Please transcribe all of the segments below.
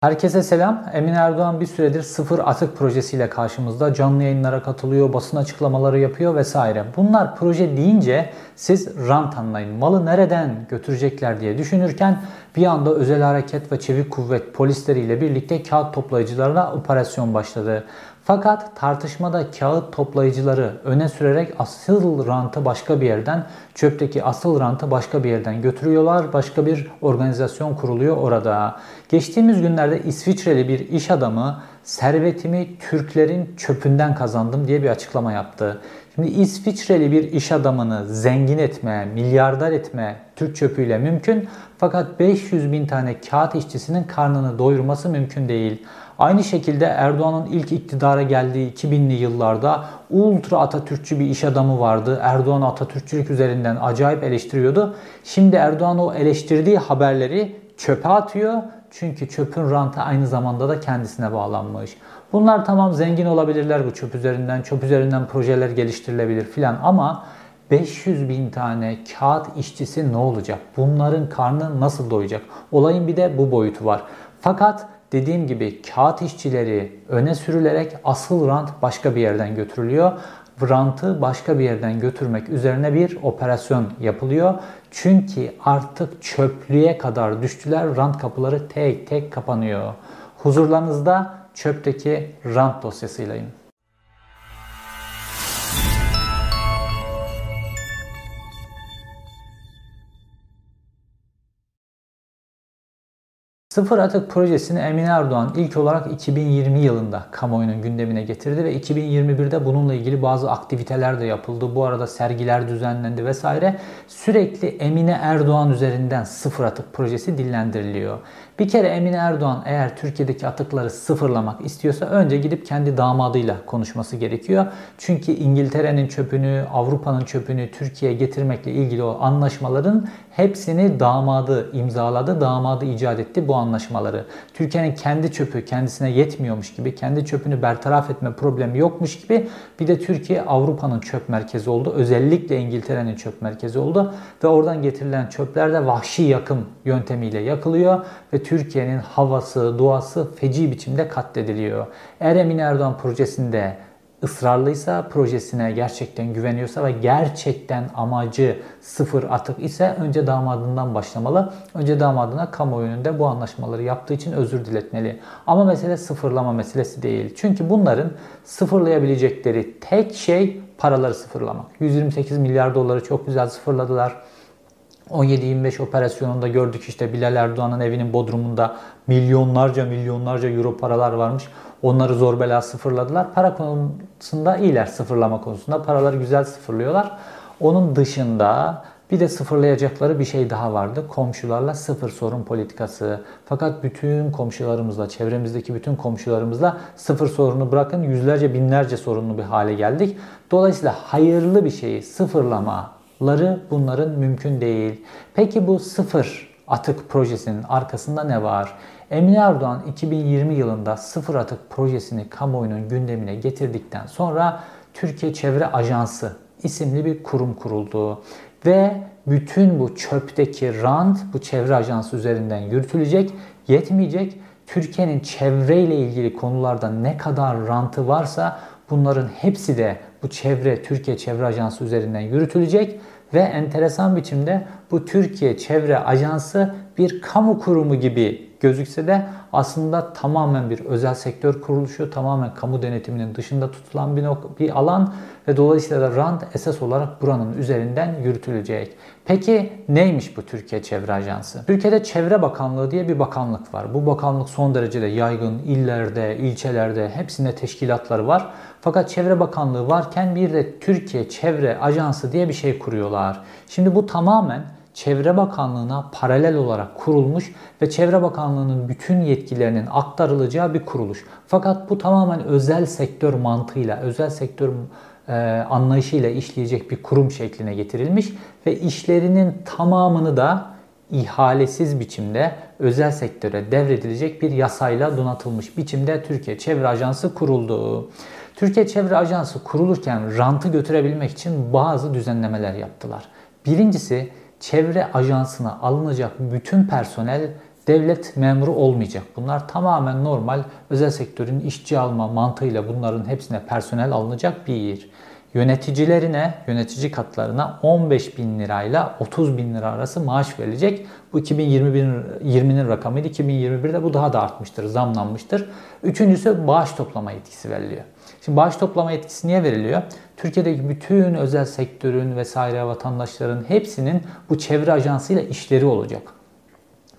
Herkese selam. Emin Erdoğan bir süredir sıfır atık projesiyle karşımızda. Canlı yayınlara katılıyor, basın açıklamaları yapıyor vesaire. Bunlar proje deyince siz rant anlayın. Malı nereden götürecekler diye düşünürken bir anda özel hareket ve çevik kuvvet polisleriyle birlikte kağıt toplayıcılarına operasyon başladı. Fakat tartışmada kağıt toplayıcıları öne sürerek asıl rantı başka bir yerden, çöpteki asıl rantı başka bir yerden götürüyorlar. Başka bir organizasyon kuruluyor orada. Geçtiğimiz günlerde İsviçreli bir iş adamı servetimi Türklerin çöpünden kazandım diye bir açıklama yaptı. Şimdi İsviçreli bir iş adamını zengin etme, milyardar etme Türk çöpüyle mümkün. Fakat 500 bin tane kağıt işçisinin karnını doyurması mümkün değil. Aynı şekilde Erdoğan'ın ilk iktidara geldiği 2000'li yıllarda ultra Atatürkçü bir iş adamı vardı. Erdoğan Atatürkçülük üzerinden acayip eleştiriyordu. Şimdi Erdoğan o eleştirdiği haberleri çöpe atıyor. Çünkü çöpün rantı aynı zamanda da kendisine bağlanmış. Bunlar tamam zengin olabilirler bu çöp üzerinden. Çöp üzerinden projeler geliştirilebilir filan ama 500 bin tane kağıt işçisi ne olacak? Bunların karnı nasıl doyacak? Olayın bir de bu boyutu var. Fakat dediğim gibi kağıt işçileri öne sürülerek asıl rant başka bir yerden götürülüyor. Rantı başka bir yerden götürmek üzerine bir operasyon yapılıyor. Çünkü artık çöplüğe kadar düştüler. Rant kapıları tek tek kapanıyor. Huzurlarınızda çöpteki rant dosyasıylayım. Sıfır Atık projesini Emin Erdoğan ilk olarak 2020 yılında kamuoyunun gündemine getirdi ve 2021'de bununla ilgili bazı aktiviteler de yapıldı. Bu arada sergiler düzenlendi vesaire. Sürekli Emine Erdoğan üzerinden sıfır atık projesi dillendiriliyor. Bir kere Emine Erdoğan eğer Türkiye'deki atıkları sıfırlamak istiyorsa önce gidip kendi damadıyla konuşması gerekiyor. Çünkü İngiltere'nin çöpünü, Avrupa'nın çöpünü Türkiye'ye getirmekle ilgili o anlaşmaların hepsini damadı imzaladı, damadı icat etti bu anlaşmaları. Türkiye'nin kendi çöpü kendisine yetmiyormuş gibi, kendi çöpünü bertaraf etme problemi yokmuş gibi bir de Türkiye Avrupa'nın çöp merkezi oldu. Özellikle İngiltere'nin çöp merkezi oldu ve oradan getirilen çöpler de vahşi yakım yöntemiyle yakılıyor ve Türkiye'nin havası, doğası feci biçimde katlediliyor. Eğer Emin Erdoğan projesinde ısrarlıysa, projesine gerçekten güveniyorsa ve gerçekten amacı sıfır atık ise önce damadından başlamalı. Önce damadına kamuoyunun bu anlaşmaları yaptığı için özür diletmeli. Ama mesele sıfırlama meselesi değil. Çünkü bunların sıfırlayabilecekleri tek şey paraları sıfırlamak. 128 milyar doları çok güzel sıfırladılar. 17-25 operasyonunda gördük işte Bilal Erdoğan'ın evinin bodrumunda milyonlarca milyonlarca euro paralar varmış. Onları zor bela sıfırladılar. Para konusunda iyiler sıfırlama konusunda. Paraları güzel sıfırlıyorlar. Onun dışında bir de sıfırlayacakları bir şey daha vardı. Komşularla sıfır sorun politikası. Fakat bütün komşularımızla, çevremizdeki bütün komşularımızla sıfır sorunu bırakın yüzlerce binlerce sorunlu bir hale geldik. Dolayısıyla hayırlı bir şeyi sıfırlamaları bunların mümkün değil. Peki bu sıfır atık projesinin arkasında ne var? Emine Erdoğan 2020 yılında sıfır atık projesini kamuoyunun gündemine getirdikten sonra Türkiye Çevre Ajansı isimli bir kurum kuruldu. Ve bütün bu çöpteki rant bu çevre ajansı üzerinden yürütülecek, yetmeyecek. Türkiye'nin çevreyle ilgili konularda ne kadar rantı varsa bunların hepsi de bu çevre Türkiye Çevre Ajansı üzerinden yürütülecek ve enteresan biçimde bu Türkiye Çevre Ajansı bir kamu kurumu gibi gözükse de aslında tamamen bir özel sektör kuruluşu, tamamen kamu denetiminin dışında tutulan bir, bir alan ve dolayısıyla da RAND esas olarak buranın üzerinden yürütülecek. Peki neymiş bu Türkiye Çevre Ajansı? Türkiye'de Çevre Bakanlığı diye bir bakanlık var. Bu bakanlık son derecede yaygın illerde, ilçelerde hepsinde teşkilatları var. Fakat Çevre Bakanlığı varken bir de Türkiye Çevre Ajansı diye bir şey kuruyorlar. Şimdi bu tamamen Çevre Bakanlığı'na paralel olarak kurulmuş ve Çevre Bakanlığı'nın bütün yetkilerinin aktarılacağı bir kuruluş. Fakat bu tamamen özel sektör mantığıyla, özel sektör e, anlayışıyla işleyecek bir kurum şekline getirilmiş ve işlerinin tamamını da ihalesiz biçimde özel sektöre devredilecek bir yasayla donatılmış biçimde Türkiye Çevre Ajansı kuruldu. Türkiye Çevre Ajansı kurulurken rantı götürebilmek için bazı düzenlemeler yaptılar. Birincisi çevre ajansına alınacak bütün personel devlet memuru olmayacak. Bunlar tamamen normal özel sektörün işçi alma mantığıyla bunların hepsine personel alınacak bir. Yöneticilerine, yönetici katlarına 15 bin lirayla 30 bin lira arası maaş verilecek. Bu 2020'nin rakamıydı. 2021'de bu daha da artmıştır, zamlanmıştır. Üçüncüsü bağış toplama yetkisi veriliyor. Şimdi bağış toplama yetkisi niye veriliyor? Türkiye'deki bütün özel sektörün vesaire vatandaşların hepsinin bu çevre ajansıyla işleri olacak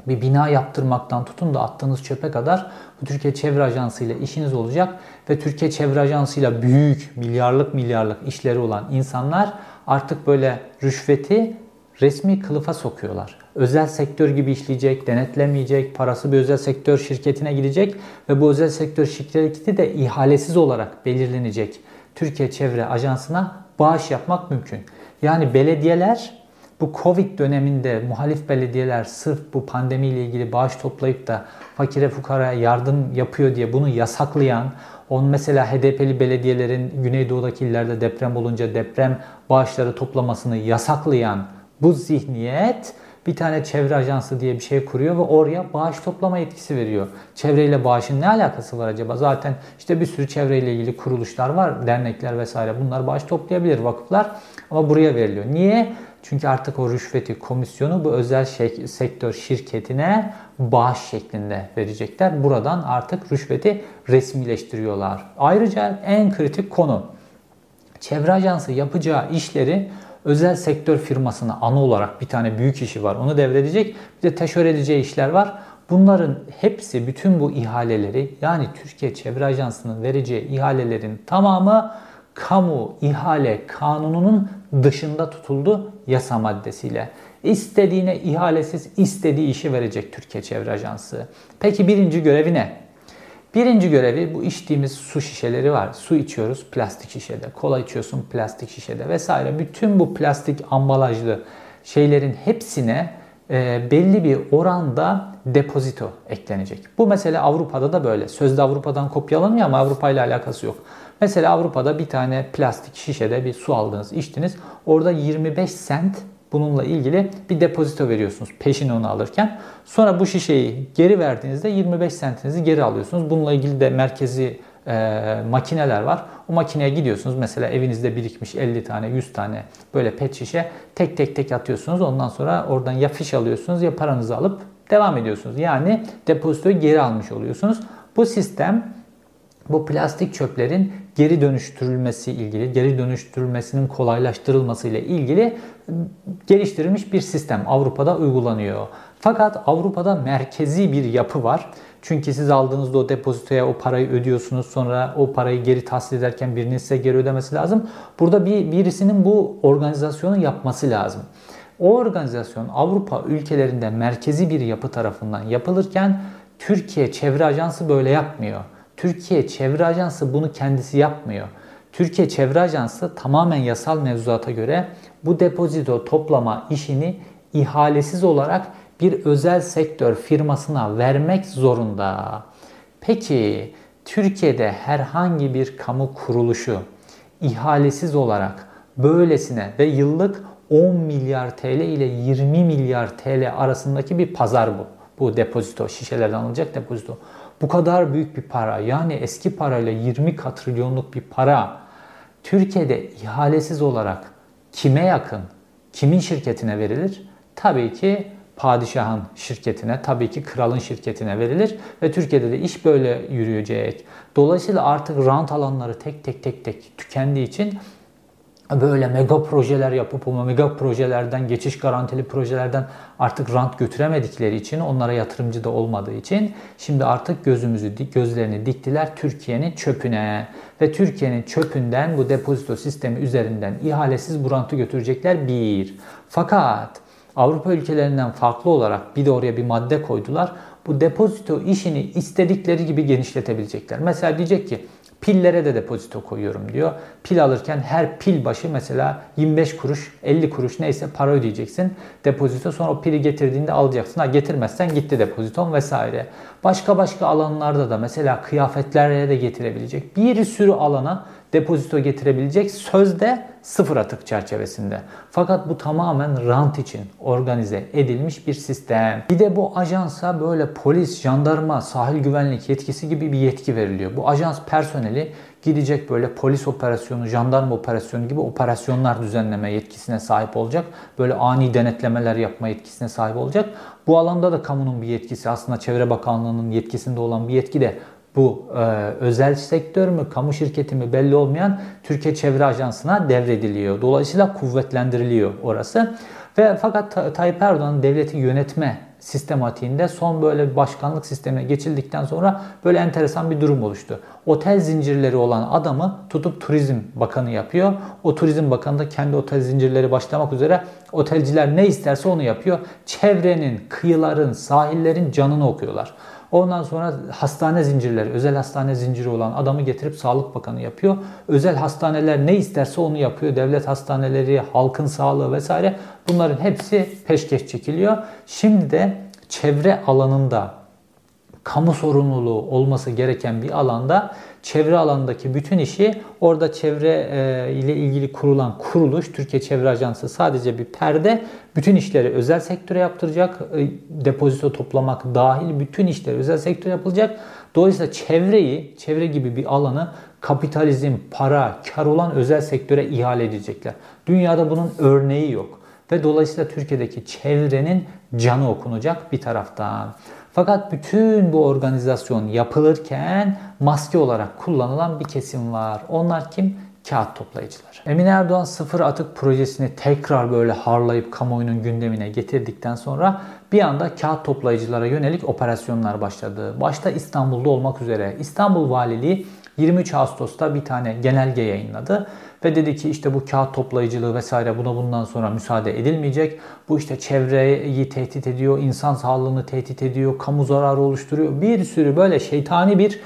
bir bina yaptırmaktan tutun da attığınız çöpe kadar bu Türkiye Çevre Ajansı ile işiniz olacak ve Türkiye Çevre Ajansı ile büyük milyarlık milyarlık işleri olan insanlar artık böyle rüşveti resmi kılıfa sokuyorlar. Özel sektör gibi işleyecek, denetlemeyecek, parası bir özel sektör şirketine gidecek ve bu özel sektör şirketi de ihalesiz olarak belirlenecek. Türkiye Çevre Ajansı'na bağış yapmak mümkün. Yani belediyeler bu Covid döneminde muhalif belediyeler sırf bu pandemiyle ilgili bağış toplayıp da fakire fukaraya yardım yapıyor diye bunu yasaklayan, on mesela HDP'li belediyelerin Güneydoğu'daki illerde deprem olunca deprem bağışları toplamasını yasaklayan bu zihniyet bir tane çevre ajansı diye bir şey kuruyor ve oraya bağış toplama yetkisi veriyor. Çevreyle bağışın ne alakası var acaba? Zaten işte bir sürü çevreyle ilgili kuruluşlar var, dernekler vesaire. Bunlar bağış toplayabilir vakıflar ama buraya veriliyor. Niye? Çünkü artık o rüşveti komisyonu bu özel şey, sektör şirketine bağış şeklinde verecekler. Buradan artık rüşveti resmileştiriyorlar. Ayrıca en kritik konu çevre ajansı yapacağı işleri özel sektör firmasına ana olarak bir tane büyük işi var. Onu devredecek. Bir de teşhir edeceği işler var. Bunların hepsi bütün bu ihaleleri yani Türkiye Çevre Ajansı'nın vereceği ihalelerin tamamı kamu ihale kanununun dışında tutuldu yasa maddesiyle. İstediğine ihalesiz istediği işi verecek Türkiye Çevre Ajansı. Peki birinci görevi ne? Birinci görevi bu içtiğimiz su şişeleri var. Su içiyoruz plastik şişede, kola içiyorsun plastik şişede vesaire. Bütün bu plastik ambalajlı şeylerin hepsine e, belli bir oranda depozito eklenecek. Bu mesela Avrupa'da da böyle. Sözde Avrupa'dan kopyalanıyor ama Avrupa ile alakası yok. Mesela Avrupa'da bir tane plastik şişede bir su aldınız, içtiniz. Orada 25 sent bununla ilgili bir depozito veriyorsunuz peşin onu alırken. Sonra bu şişeyi geri verdiğinizde 25 sentinizi geri alıyorsunuz. Bununla ilgili de merkezi e, makineler var. O makineye gidiyorsunuz. Mesela evinizde birikmiş 50 tane, 100 tane böyle pet şişe tek tek tek atıyorsunuz. Ondan sonra oradan ya fiş alıyorsunuz ya paranızı alıp devam ediyorsunuz. Yani depozitoyu geri almış oluyorsunuz. Bu sistem bu plastik çöplerin geri dönüştürülmesi ilgili, geri dönüştürülmesinin kolaylaştırılması ile ilgili geliştirilmiş bir sistem Avrupa'da uygulanıyor. Fakat Avrupa'da merkezi bir yapı var. Çünkü siz aldığınızda o depozitoya o parayı ödüyorsunuz. Sonra o parayı geri tahsil ederken birinin size geri ödemesi lazım. Burada bir birisinin bu organizasyonu yapması lazım. O organizasyon Avrupa ülkelerinde merkezi bir yapı tarafından yapılırken Türkiye Çevre Ajansı böyle yapmıyor. Türkiye Çevre Ajansı bunu kendisi yapmıyor. Türkiye Çevre Ajansı tamamen yasal mevzuata göre bu depozito toplama işini ihalesiz olarak bir özel sektör firmasına vermek zorunda. Peki Türkiye'de herhangi bir kamu kuruluşu ihalesiz olarak böylesine ve yıllık 10 milyar TL ile 20 milyar TL arasındaki bir pazar bu. Bu depozito, şişelerden alınacak depozito. Bu kadar büyük bir para yani eski parayla 20 katrilyonluk bir para Türkiye'de ihalesiz olarak kime yakın, kimin şirketine verilir? Tabii ki padişahın şirketine, tabii ki kralın şirketine verilir ve Türkiye'de de iş böyle yürüyecek. Dolayısıyla artık rant alanları tek tek tek tek tükendiği için böyle mega projeler yapıp o mega projelerden, geçiş garantili projelerden artık rant götüremedikleri için, onlara yatırımcı da olmadığı için şimdi artık gözümüzü, gözlerini diktiler Türkiye'nin çöpüne. Ve Türkiye'nin çöpünden bu depozito sistemi üzerinden ihalesiz bu rantı götürecekler bir. Fakat Avrupa ülkelerinden farklı olarak bir de oraya bir madde koydular. Bu depozito işini istedikleri gibi genişletebilecekler. Mesela diyecek ki Pillere de depozito koyuyorum diyor. Pil alırken her pil başı mesela 25 kuruş, 50 kuruş neyse para ödeyeceksin. Depozito sonra o pili getirdiğinde alacaksın. Ha getirmezsen gitti depoziton vesaire. Başka başka alanlarda da mesela kıyafetlere de getirebilecek. Bir sürü alana depozito getirebilecek sözde sıfır atık çerçevesinde. Fakat bu tamamen rant için organize edilmiş bir sistem. Bir de bu ajansa böyle polis, jandarma, sahil güvenlik yetkisi gibi bir yetki veriliyor. Bu ajans personeli gidecek böyle polis operasyonu, jandarma operasyonu gibi operasyonlar düzenleme yetkisine sahip olacak. Böyle ani denetlemeler yapma yetkisine sahip olacak. Bu alanda da kamunun bir yetkisi aslında Çevre Bakanlığı'nın yetkisinde olan bir yetki de bu e, özel sektör mü, kamu şirketi mi belli olmayan Türkiye Çevre Ajansı'na devrediliyor. Dolayısıyla kuvvetlendiriliyor orası. Ve fakat Tayyip Erdoğan devleti yönetme sistematiğinde son böyle başkanlık sistemine geçildikten sonra böyle enteresan bir durum oluştu. Otel zincirleri olan adamı tutup turizm bakanı yapıyor. O turizm bakanı da kendi otel zincirleri başlamak üzere otelciler ne isterse onu yapıyor. Çevrenin, kıyıların, sahillerin canını okuyorlar. Ondan sonra hastane zincirleri, özel hastane zinciri olan adamı getirip Sağlık Bakanı yapıyor. Özel hastaneler ne isterse onu yapıyor. Devlet hastaneleri, halkın sağlığı vesaire bunların hepsi peşkeş çekiliyor. Şimdi de çevre alanında kamu sorumluluğu olması gereken bir alanda çevre alanındaki bütün işi orada çevre e, ile ilgili kurulan kuruluş Türkiye Çevre Ajansı sadece bir perde bütün işleri özel sektöre yaptıracak. E, depozito toplamak dahil bütün işleri özel sektöre yapılacak. Dolayısıyla çevreyi, çevre gibi bir alanı kapitalizm, para, kar olan özel sektöre ihale edecekler. Dünyada bunun örneği yok. Ve dolayısıyla Türkiye'deki çevrenin canı okunacak bir taraftan. Fakat bütün bu organizasyon yapılırken maske olarak kullanılan bir kesim var. Onlar kim? Kağıt toplayıcılar. Emin Erdoğan sıfır atık projesini tekrar böyle harlayıp kamuoyunun gündemine getirdikten sonra bir anda kağıt toplayıcılara yönelik operasyonlar başladı. Başta İstanbul'da olmak üzere İstanbul Valiliği 23 Ağustos'ta bir tane genelge yayınladı ve dedi ki işte bu kağıt toplayıcılığı vesaire buna bundan sonra müsaade edilmeyecek. Bu işte çevreyi tehdit ediyor, insan sağlığını tehdit ediyor, kamu zararı oluşturuyor. Bir sürü böyle şeytani bir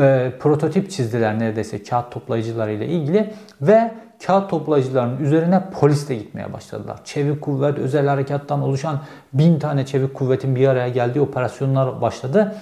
e, prototip çizdiler neredeyse kağıt toplayıcıları ile ilgili ve kağıt toplayıcıların üzerine polis de gitmeye başladılar. Çevik kuvvet, özel harekattan oluşan bin tane çevik kuvvetin bir araya geldiği operasyonlar başladı.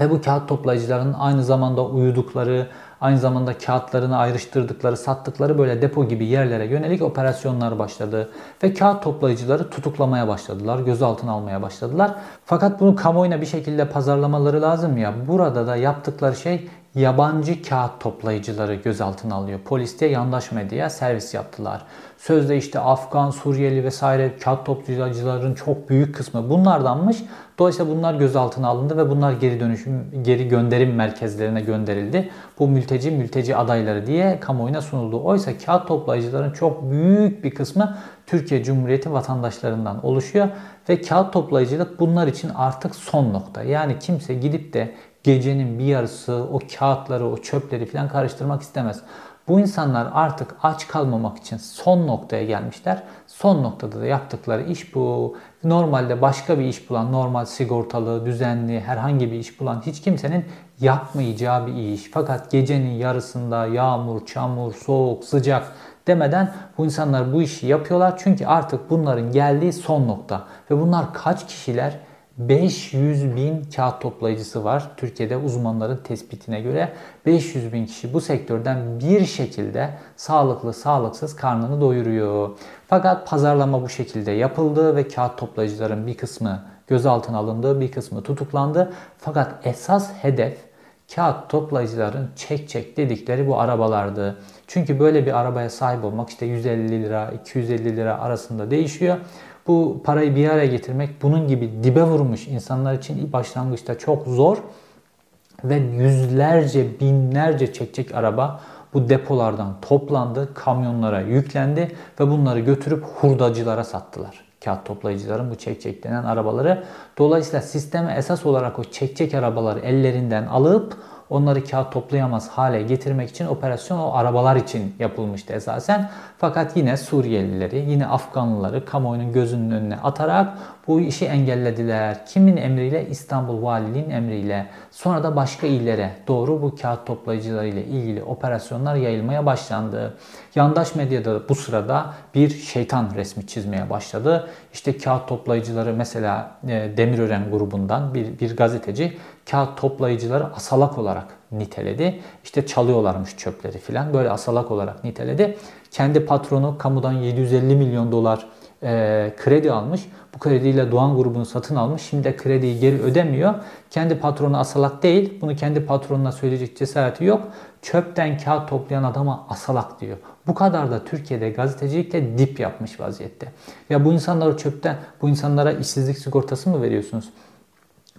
Ve bu kağıt toplayıcıların aynı zamanda uyudukları, aynı zamanda kağıtlarını ayrıştırdıkları, sattıkları böyle depo gibi yerlere yönelik operasyonlar başladı. Ve kağıt toplayıcıları tutuklamaya başladılar, gözaltına almaya başladılar. Fakat bunu kamuoyuna bir şekilde pazarlamaları lazım ya. Burada da yaptıkları şey yabancı kağıt toplayıcıları gözaltına alıyor. Polis de yandaş medyaya servis yaptılar. Sözde işte Afgan, Suriyeli vesaire kağıt toplayıcıların çok büyük kısmı bunlardanmış. Dolayısıyla bunlar gözaltına alındı ve bunlar geri dönüşüm, geri gönderim merkezlerine gönderildi. Bu mülteci, mülteci adayları diye kamuoyuna sunuldu. Oysa kağıt toplayıcıların çok büyük bir kısmı Türkiye Cumhuriyeti vatandaşlarından oluşuyor ve kağıt toplayıcılık bunlar için artık son nokta. Yani kimse gidip de gecenin bir yarısı o kağıtları, o çöpleri falan karıştırmak istemez. Bu insanlar artık aç kalmamak için son noktaya gelmişler. Son noktada da yaptıkları iş bu. Normalde başka bir iş bulan, normal sigortalı, düzenli, herhangi bir iş bulan hiç kimsenin yapmayacağı bir iş. Fakat gecenin yarısında yağmur, çamur, soğuk, sıcak demeden bu insanlar bu işi yapıyorlar. Çünkü artık bunların geldiği son nokta. Ve bunlar kaç kişiler? 500 bin kağıt toplayıcısı var. Türkiye'de uzmanların tespitine göre 500 bin kişi bu sektörden bir şekilde sağlıklı sağlıksız karnını doyuruyor. Fakat pazarlama bu şekilde yapıldı ve kağıt toplayıcıların bir kısmı gözaltına alındı, bir kısmı tutuklandı. Fakat esas hedef kağıt toplayıcıların çek çek dedikleri bu arabalardı. Çünkü böyle bir arabaya sahip olmak işte 150 lira, 250 lira arasında değişiyor. Bu parayı bir araya getirmek bunun gibi dibe vurmuş insanlar için başlangıçta çok zor ve yüzlerce, binlerce çekecek araba bu depolardan toplandı, kamyonlara yüklendi ve bunları götürüp hurdacılara sattılar. Kağıt toplayıcıların bu çekçek denen arabaları. Dolayısıyla sisteme esas olarak o çekçek arabaları ellerinden alıp onları kağıt toplayamaz hale getirmek için operasyon o arabalar için yapılmıştı esasen. Fakat yine Suriyelileri, yine Afganlıları kamuoyunun gözünün önüne atarak bu işi engellediler. Kimin emriyle? İstanbul Valiliğin emriyle. Sonra da başka illere doğru bu kağıt toplayıcıları ile ilgili operasyonlar yayılmaya başlandı. Yandaş medyada bu sırada bir şeytan resmi çizmeye başladı. İşte kağıt toplayıcıları mesela e, Demirören grubundan bir, bir gazeteci kağıt toplayıcıları asalak olarak niteledi. İşte çalıyorlarmış çöpleri filan böyle asalak olarak niteledi. Kendi patronu kamudan 750 milyon dolar e, kredi almış. Bu krediyle Doğan grubunu satın almış. Şimdi de krediyi geri ödemiyor. Kendi patronu asalak değil. Bunu kendi patronuna söyleyecek cesareti yok. Çöpten kağıt toplayan adama asalak diyor. Bu kadar da Türkiye'de gazetecilikle dip yapmış vaziyette. Ya bu insanları çöpten, bu insanlara işsizlik sigortası mı veriyorsunuz?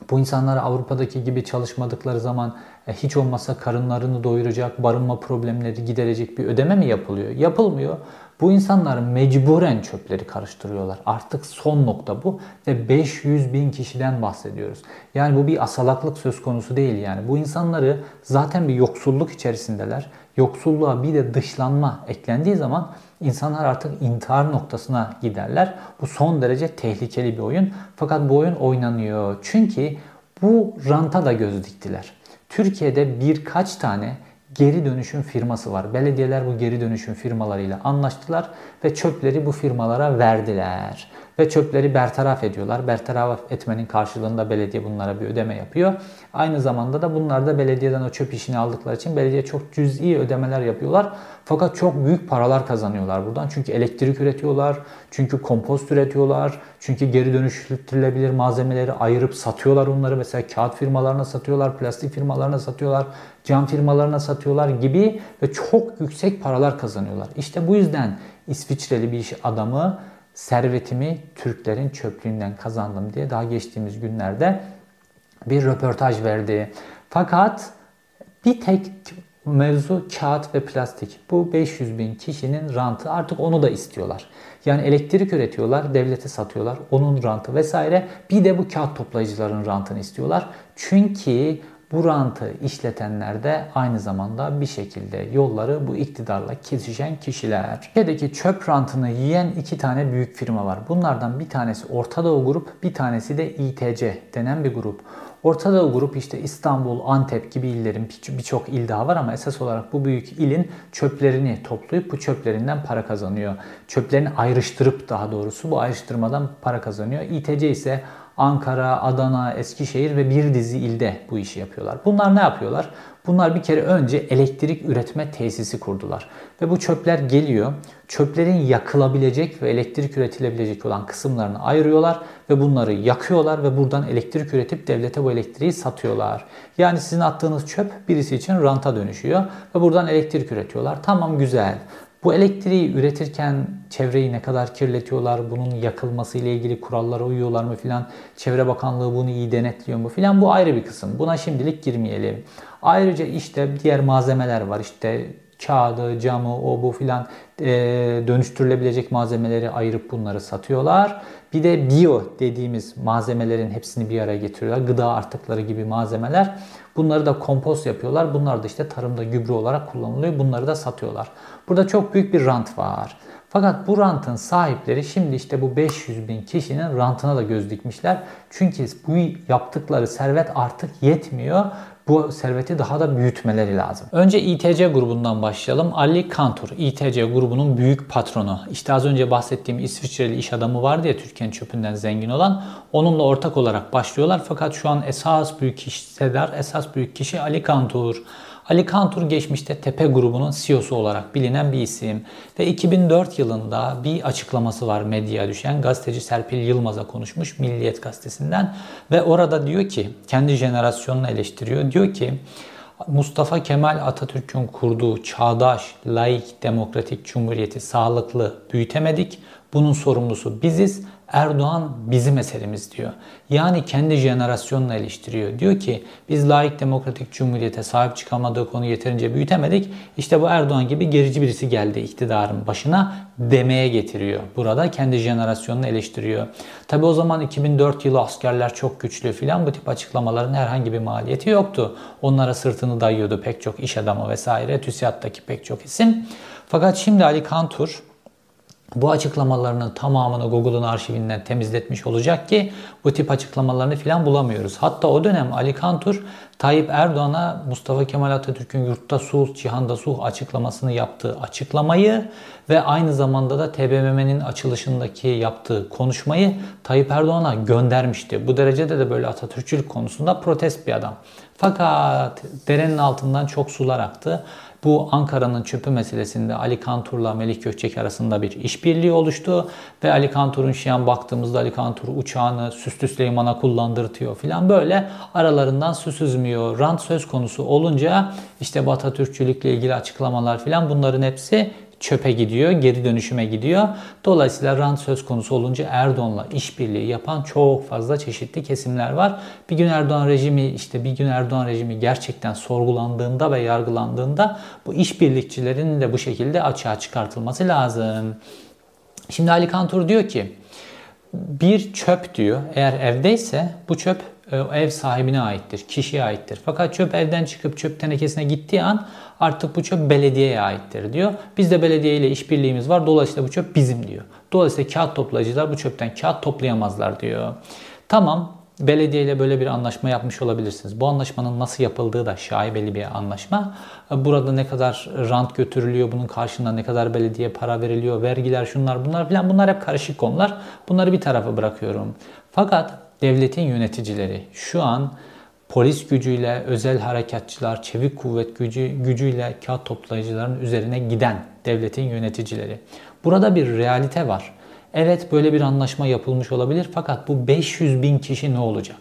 Bu insanlara Avrupa'daki gibi çalışmadıkları zaman hiç olmazsa karınlarını doyuracak, barınma problemleri giderecek bir ödeme mi yapılıyor? Yapılmıyor. Bu insanlar mecburen çöpleri karıştırıyorlar. Artık son nokta bu ve 500 bin kişiden bahsediyoruz. Yani bu bir asalaklık söz konusu değil yani. Bu insanları zaten bir yoksulluk içerisindeler. Yoksulluğa bir de dışlanma eklendiği zaman insanlar artık intihar noktasına giderler. Bu son derece tehlikeli bir oyun. Fakat bu oyun oynanıyor. Çünkü bu ranta da göz diktiler. Türkiye'de birkaç tane geri dönüşüm firması var. Belediyeler bu geri dönüşüm firmalarıyla anlaştılar ve çöpleri bu firmalara verdiler. Ve çöpleri bertaraf ediyorlar. Bertaraf etmenin karşılığında belediye bunlara bir ödeme yapıyor. Aynı zamanda da bunlar da belediyeden o çöp işini aldıkları için belediye çok cüz'i ödemeler yapıyorlar. Fakat çok büyük paralar kazanıyorlar buradan. Çünkü elektrik üretiyorlar, çünkü kompost üretiyorlar, çünkü geri dönüştürülebilir malzemeleri ayırıp satıyorlar onları. Mesela kağıt firmalarına satıyorlar, plastik firmalarına satıyorlar, cam firmalarına satıyorlar gibi ve çok yüksek paralar kazanıyorlar. İşte bu yüzden İsviçreli bir iş adamı servetimi Türklerin çöplüğünden kazandım diye daha geçtiğimiz günlerde bir röportaj verdi. Fakat bir tek mevzu kağıt ve plastik. Bu 500 bin kişinin rantı artık onu da istiyorlar. Yani elektrik üretiyorlar, devlete satıyorlar. Onun rantı vesaire. Bir de bu kağıt toplayıcıların rantını istiyorlar. Çünkü bu rantı işletenler de aynı zamanda bir şekilde yolları bu iktidarla kesişen kişiler. Türkiye'deki çöp rantını yiyen iki tane büyük firma var. Bunlardan bir tanesi Orta Doğu Grup, bir tanesi de İTC denen bir grup. Orta Doğu grup işte İstanbul, Antep gibi illerin birçok il daha var ama esas olarak bu büyük ilin çöplerini toplayıp bu çöplerinden para kazanıyor. Çöplerini ayrıştırıp daha doğrusu bu ayrıştırmadan para kazanıyor. İTC ise Ankara, Adana, Eskişehir ve bir dizi ilde bu işi yapıyorlar. Bunlar ne yapıyorlar? Bunlar bir kere önce elektrik üretme tesisi kurdular. Ve bu çöpler geliyor. Çöplerin yakılabilecek ve elektrik üretilebilecek olan kısımlarını ayırıyorlar ve bunları yakıyorlar ve buradan elektrik üretip devlete bu elektriği satıyorlar. Yani sizin attığınız çöp birisi için ranta dönüşüyor ve buradan elektrik üretiyorlar. Tamam güzel. Bu elektriği üretirken çevreyi ne kadar kirletiyorlar, bunun yakılması ile ilgili kurallara uyuyorlar mı filan, Çevre Bakanlığı bunu iyi denetliyor mu filan bu ayrı bir kısım. Buna şimdilik girmeyelim. Ayrıca işte diğer malzemeler var işte kağıdı, camı, o bu filan e, dönüştürülebilecek malzemeleri ayırıp bunları satıyorlar. Bir de bio dediğimiz malzemelerin hepsini bir araya getiriyorlar. Gıda artıkları gibi malzemeler. Bunları da kompost yapıyorlar. Bunlar da işte tarımda gübre olarak kullanılıyor. Bunları da satıyorlar. Burada çok büyük bir rant var. Fakat bu rantın sahipleri şimdi işte bu 500 bin kişinin rantına da göz dikmişler. Çünkü bu yaptıkları servet artık yetmiyor bu serveti daha da büyütmeleri lazım. Önce İTC grubundan başlayalım. Ali Kantur, İTC grubunun büyük patronu. İşte az önce bahsettiğim İsviçreli iş adamı vardı ya Türkiye'nin çöpünden zengin olan. Onunla ortak olarak başlıyorlar. Fakat şu an esas büyük hissedar, esas büyük kişi Ali Kantur. Ali Kantur geçmişte Tepe grubunun CEO'su olarak bilinen bir isim ve 2004 yılında bir açıklaması var medyaya düşen gazeteci Serpil Yılmaz'a konuşmuş Milliyet gazetesinden ve orada diyor ki kendi jenerasyonunu eleştiriyor. Diyor ki Mustafa Kemal Atatürk'ün kurduğu çağdaş, laik, demokratik cumhuriyeti sağlıklı büyütemedik. Bunun sorumlusu biziz Erdoğan bizim eserimiz diyor. Yani kendi jenerasyonunu eleştiriyor. Diyor ki biz layık demokratik cumhuriyete sahip çıkamadığı konu yeterince büyütemedik. İşte bu Erdoğan gibi gerici birisi geldi iktidarın başına demeye getiriyor. Burada kendi jenerasyonunu eleştiriyor. Tabi o zaman 2004 yılı askerler çok güçlü filan bu tip açıklamaların herhangi bir maliyeti yoktu. Onlara sırtını dayıyordu pek çok iş adamı vesaire. TÜSİAD'daki pek çok isim. Fakat şimdi Ali Kantur bu açıklamalarının tamamını Google'un arşivinden temizletmiş olacak ki bu tip açıklamalarını filan bulamıyoruz. Hatta o dönem Ali Kantur Tayyip Erdoğan'a Mustafa Kemal Atatürk'ün yurtta sulh, cihanda sulh açıklamasını yaptığı açıklamayı ve aynı zamanda da TBMM'nin açılışındaki yaptığı konuşmayı Tayyip Erdoğan'a göndermişti. Bu derecede de böyle Atatürkçülük konusunda protest bir adam. Fakat derenin altından çok sular aktı. Bu Ankara'nın çöpü meselesinde Ali Kantur'la Melih Gökçek arasında bir işbirliği oluştu ve Ali Kantur'un şu an baktığımızda Ali Kantur uçağını Süslü Süleyman'a kullandırtıyor filan böyle aralarından su süzmüyor. Rant söz konusu olunca işte Batı Türkçülükle ilgili açıklamalar filan bunların hepsi çöpe gidiyor, geri dönüşüme gidiyor. Dolayısıyla rant söz konusu olunca Erdoğan'la işbirliği yapan çok fazla çeşitli kesimler var. Bir gün Erdoğan rejimi işte bir gün Erdoğan rejimi gerçekten sorgulandığında ve yargılandığında bu işbirlikçilerin de bu şekilde açığa çıkartılması lazım. Şimdi Ali Kantur diyor ki bir çöp diyor eğer evdeyse bu çöp ev sahibine aittir, kişiye aittir. Fakat çöp evden çıkıp çöp tenekesine gittiği an artık bu çöp belediyeye aittir diyor. Biz de belediye ile işbirliğimiz var. Dolayısıyla bu çöp bizim diyor. Dolayısıyla kağıt toplayıcılar bu çöpten kağıt toplayamazlar diyor. Tamam belediye ile böyle bir anlaşma yapmış olabilirsiniz. Bu anlaşmanın nasıl yapıldığı da şaibeli bir anlaşma. Burada ne kadar rant götürülüyor, bunun karşılığında ne kadar belediye para veriliyor, vergiler şunlar bunlar filan bunlar hep karışık konular. Bunları bir tarafa bırakıyorum. Fakat devletin yöneticileri şu an polis gücüyle, özel harekatçılar, çevik kuvvet gücü, gücüyle kağıt toplayıcıların üzerine giden devletin yöneticileri. Burada bir realite var. Evet böyle bir anlaşma yapılmış olabilir fakat bu 500 bin kişi ne olacak?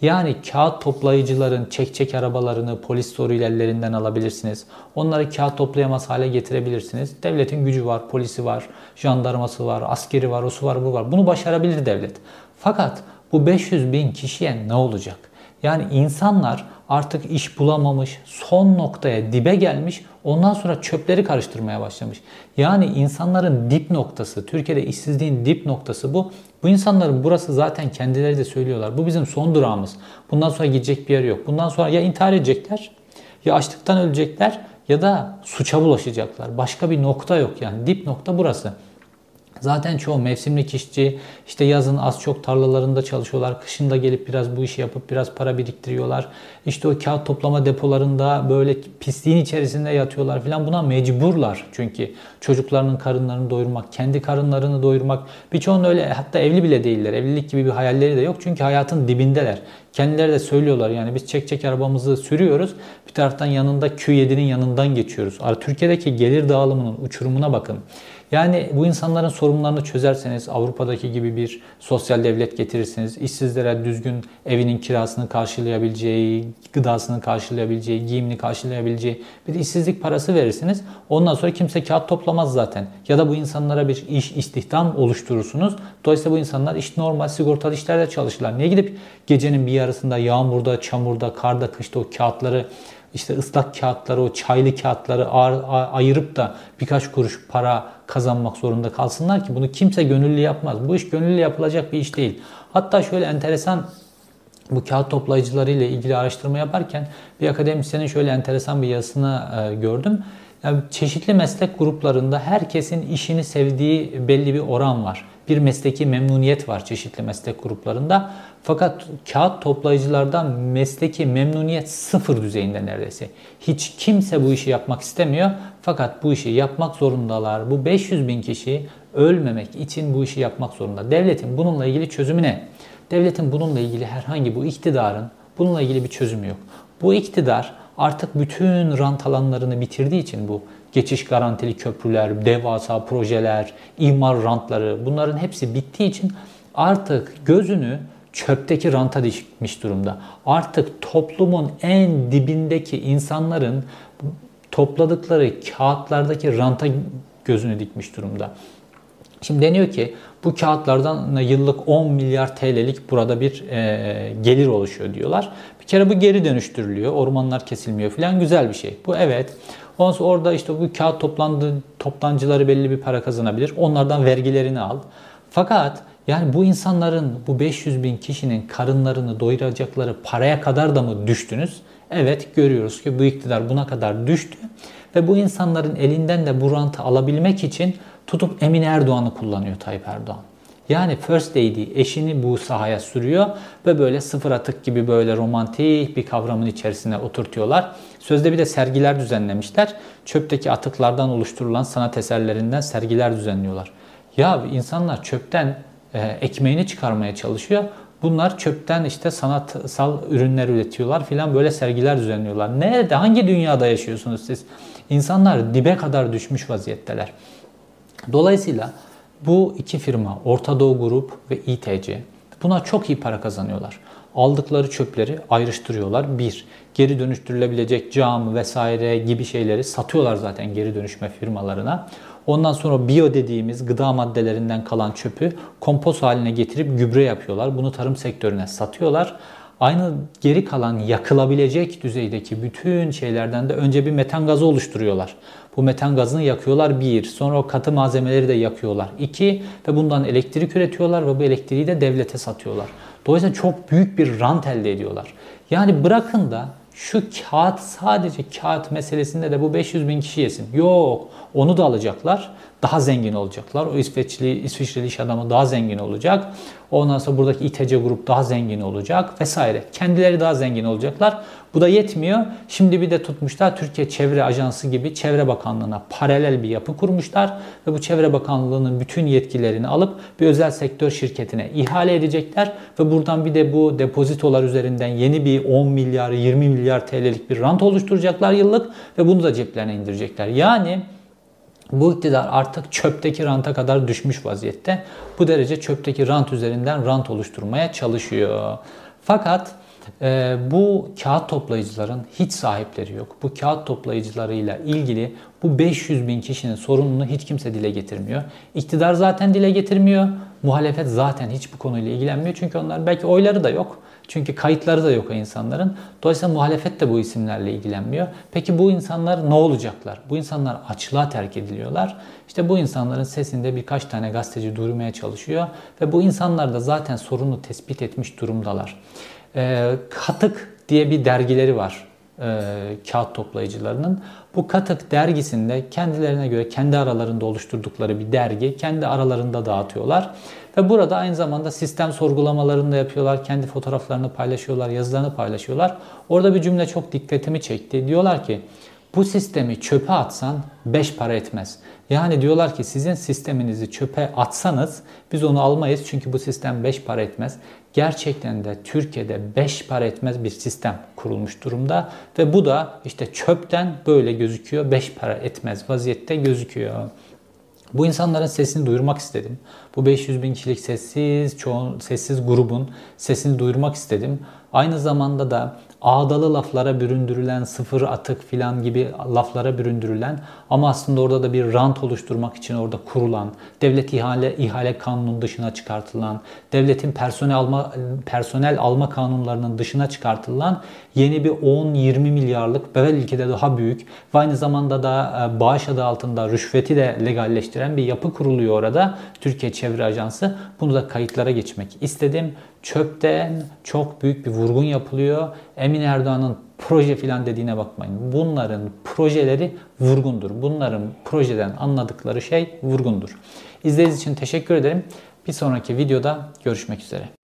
Yani kağıt toplayıcıların çek çek arabalarını polis soruyla ellerinden alabilirsiniz. Onları kağıt toplayamaz hale getirebilirsiniz. Devletin gücü var, polisi var, jandarması var, askeri var, osu var, bu var. Bunu başarabilir devlet. Fakat bu 500 bin kişiye ne olacak? Yani insanlar artık iş bulamamış, son noktaya dibe gelmiş, ondan sonra çöpleri karıştırmaya başlamış. Yani insanların dip noktası, Türkiye'de işsizliğin dip noktası bu. Bu insanların burası zaten kendileri de söylüyorlar. Bu bizim son durağımız. Bundan sonra gidecek bir yer yok. Bundan sonra ya intihar edecekler, ya açlıktan ölecekler ya da suça bulaşacaklar. Başka bir nokta yok yani. Dip nokta burası. Zaten çoğu mevsimlik işçi işte yazın az çok tarlalarında çalışıyorlar. Kışında gelip biraz bu işi yapıp biraz para biriktiriyorlar. İşte o kağıt toplama depolarında böyle pisliğin içerisinde yatıyorlar falan. Buna mecburlar çünkü çocuklarının karınlarını doyurmak, kendi karınlarını doyurmak. Birçoğunun öyle hatta evli bile değiller. Evlilik gibi bir hayalleri de yok çünkü hayatın dibindeler. Kendileri de söylüyorlar yani biz çek çek arabamızı sürüyoruz. Bir taraftan yanında Q7'nin yanından geçiyoruz. Türkiye'deki gelir dağılımının uçurumuna bakın. Yani bu insanların sorunlarını çözerseniz Avrupa'daki gibi bir sosyal devlet getirirsiniz. işsizlere düzgün evinin kirasını karşılayabileceği, gıdasını karşılayabileceği, giyimini karşılayabileceği bir işsizlik parası verirsiniz. Ondan sonra kimse kağıt toplamaz zaten. Ya da bu insanlara bir iş istihdam oluşturursunuz. Dolayısıyla bu insanlar iş normal sigortalı işlerde çalışırlar. Niye gidip gecenin bir yarısında yağmurda, çamurda, karda, kışta o kağıtları işte ıslak kağıtları, o çaylı kağıtları ayırıp da birkaç kuruş para kazanmak zorunda kalsınlar ki bunu kimse gönüllü yapmaz. Bu iş gönüllü yapılacak bir iş değil. Hatta şöyle enteresan bu kağıt toplayıcıları ile ilgili araştırma yaparken bir akademisyenin şöyle enteresan bir yazısını e, gördüm. Yani çeşitli meslek gruplarında herkesin işini sevdiği belli bir oran var. Bir mesleki memnuniyet var çeşitli meslek gruplarında. Fakat kağıt toplayıcılardan mesleki memnuniyet sıfır düzeyinde neredeyse. Hiç kimse bu işi yapmak istemiyor. Fakat bu işi yapmak zorundalar. Bu 500 bin kişi ölmemek için bu işi yapmak zorunda. Devletin bununla ilgili çözümü ne? Devletin bununla ilgili herhangi bu iktidarın bununla ilgili bir çözümü yok. Bu iktidar artık bütün rant alanlarını bitirdiği için bu geçiş garantili köprüler, devasa projeler, imar rantları bunların hepsi bittiği için artık gözünü çöpteki ranta dikmiş durumda. Artık toplumun en dibindeki insanların topladıkları kağıtlardaki ranta gözünü dikmiş durumda. Şimdi deniyor ki bu kağıtlardan yıllık 10 milyar TL'lik burada bir e, gelir oluşuyor diyorlar. Bir kere bu geri dönüştürülüyor. Ormanlar kesilmiyor falan güzel bir şey. Bu evet. Ondan sonra orada işte bu kağıt toplandı, toptancıları belli bir para kazanabilir. Onlardan vergilerini al. Fakat yani bu insanların, bu 500 bin kişinin karınlarını doyuracakları paraya kadar da mı düştünüz? Evet görüyoruz ki bu iktidar buna kadar düştü ve bu insanların elinden de bu rantı alabilmek için tutup Emin Erdoğan'ı kullanıyor Tayyip Erdoğan. Yani First Lady eşini bu sahaya sürüyor ve böyle sıfır atık gibi böyle romantik bir kavramın içerisine oturtuyorlar. Sözde bir de sergiler düzenlemişler. Çöpteki atıklardan oluşturulan sanat eserlerinden sergiler düzenliyorlar. Ya insanlar çöpten e, ekmeğini çıkarmaya çalışıyor. Bunlar çöpten işte sanatsal ürünler üretiyorlar filan böyle sergiler düzenliyorlar. Nerede hangi dünyada yaşıyorsunuz siz? İnsanlar dibe kadar düşmüş vaziyetteler. Dolayısıyla bu iki firma Orta Doğu Grup ve İTC buna çok iyi para kazanıyorlar. Aldıkları çöpleri ayrıştırıyorlar. Bir, geri dönüştürülebilecek cam vesaire gibi şeyleri satıyorlar zaten geri dönüşme firmalarına. Ondan sonra biyo dediğimiz gıda maddelerinden kalan çöpü kompost haline getirip gübre yapıyorlar. Bunu tarım sektörüne satıyorlar. Aynı geri kalan yakılabilecek düzeydeki bütün şeylerden de önce bir metan gazı oluşturuyorlar. Bu metan gazını yakıyorlar bir. Sonra o katı malzemeleri de yakıyorlar. iki ve bundan elektrik üretiyorlar ve bu elektriği de devlete satıyorlar. Dolayısıyla çok büyük bir rant elde ediyorlar. Yani bırakın da şu kağıt sadece kağıt meselesinde de bu 500 bin kişi yesin. Yok onu da alacaklar. Daha zengin olacaklar. O İsveçli, İsviçreli iş adamı daha zengin olacak. Ondan sonra buradaki İTC grup daha zengin olacak vesaire. Kendileri daha zengin olacaklar. Bu da yetmiyor. Şimdi bir de tutmuşlar Türkiye Çevre Ajansı gibi Çevre Bakanlığı'na paralel bir yapı kurmuşlar ve bu Çevre Bakanlığı'nın bütün yetkilerini alıp bir özel sektör şirketine ihale edecekler ve buradan bir de bu depozitolar üzerinden yeni bir 10 milyar 20 milyar TL'lik bir rant oluşturacaklar yıllık ve bunu da ceplerine indirecekler. Yani bu iktidar artık çöpteki ranta kadar düşmüş vaziyette. Bu derece çöpteki rant üzerinden rant oluşturmaya çalışıyor. Fakat e, bu kağıt toplayıcıların hiç sahipleri yok. Bu kağıt toplayıcılarıyla ilgili bu 500 bin kişinin sorununu hiç kimse dile getirmiyor. İktidar zaten dile getirmiyor. Muhalefet zaten hiç bu konuyla ilgilenmiyor. Çünkü onlar belki oyları da yok. Çünkü kayıtları da yok o insanların. Dolayısıyla muhalefet de bu isimlerle ilgilenmiyor. Peki bu insanlar ne olacaklar? Bu insanlar açlığa terk ediliyorlar. İşte bu insanların sesinde birkaç tane gazeteci duyurmaya çalışıyor. Ve bu insanlar da zaten sorunu tespit etmiş durumdalar. E, Katık diye bir dergileri var e, kağıt toplayıcılarının. Bu Katık dergisinde kendilerine göre kendi aralarında oluşturdukları bir dergi kendi aralarında dağıtıyorlar. Ve burada aynı zamanda sistem sorgulamalarını da yapıyorlar. Kendi fotoğraflarını paylaşıyorlar, yazılarını paylaşıyorlar. Orada bir cümle çok dikkatimi çekti. Diyorlar ki bu sistemi çöpe atsan 5 para etmez. Yani diyorlar ki sizin sisteminizi çöpe atsanız biz onu almayız çünkü bu sistem 5 para etmez. Gerçekten de Türkiye'de 5 para etmez bir sistem kurulmuş durumda ve bu da işte çöpten böyle gözüküyor. 5 para etmez vaziyette gözüküyor. Bu insanların sesini duyurmak istedim. Bu 500 bin kişilik sessiz, çoğun, sessiz grubun sesini duyurmak istedim. Aynı zamanda da ağdalı laflara büründürülen, sıfır atık filan gibi laflara büründürülen ama aslında orada da bir rant oluşturmak için orada kurulan, devlet ihale ihale kanunun dışına çıkartılan, devletin personel alma personel alma kanunlarının dışına çıkartılan yeni bir 10-20 milyarlık belki de daha büyük ve aynı zamanda da e, bağış adı altında rüşveti de legalleştiren bir yapı kuruluyor orada. Türkiye Çevre Ajansı. Bunu da kayıtlara geçmek istedim. Çöpten çok büyük bir vurgun yapılıyor. Emin Erdoğan'ın proje filan dediğine bakmayın. Bunların projeleri vurgundur. Bunların projeden anladıkları şey vurgundur. İzlediğiniz için teşekkür ederim. Bir sonraki videoda görüşmek üzere.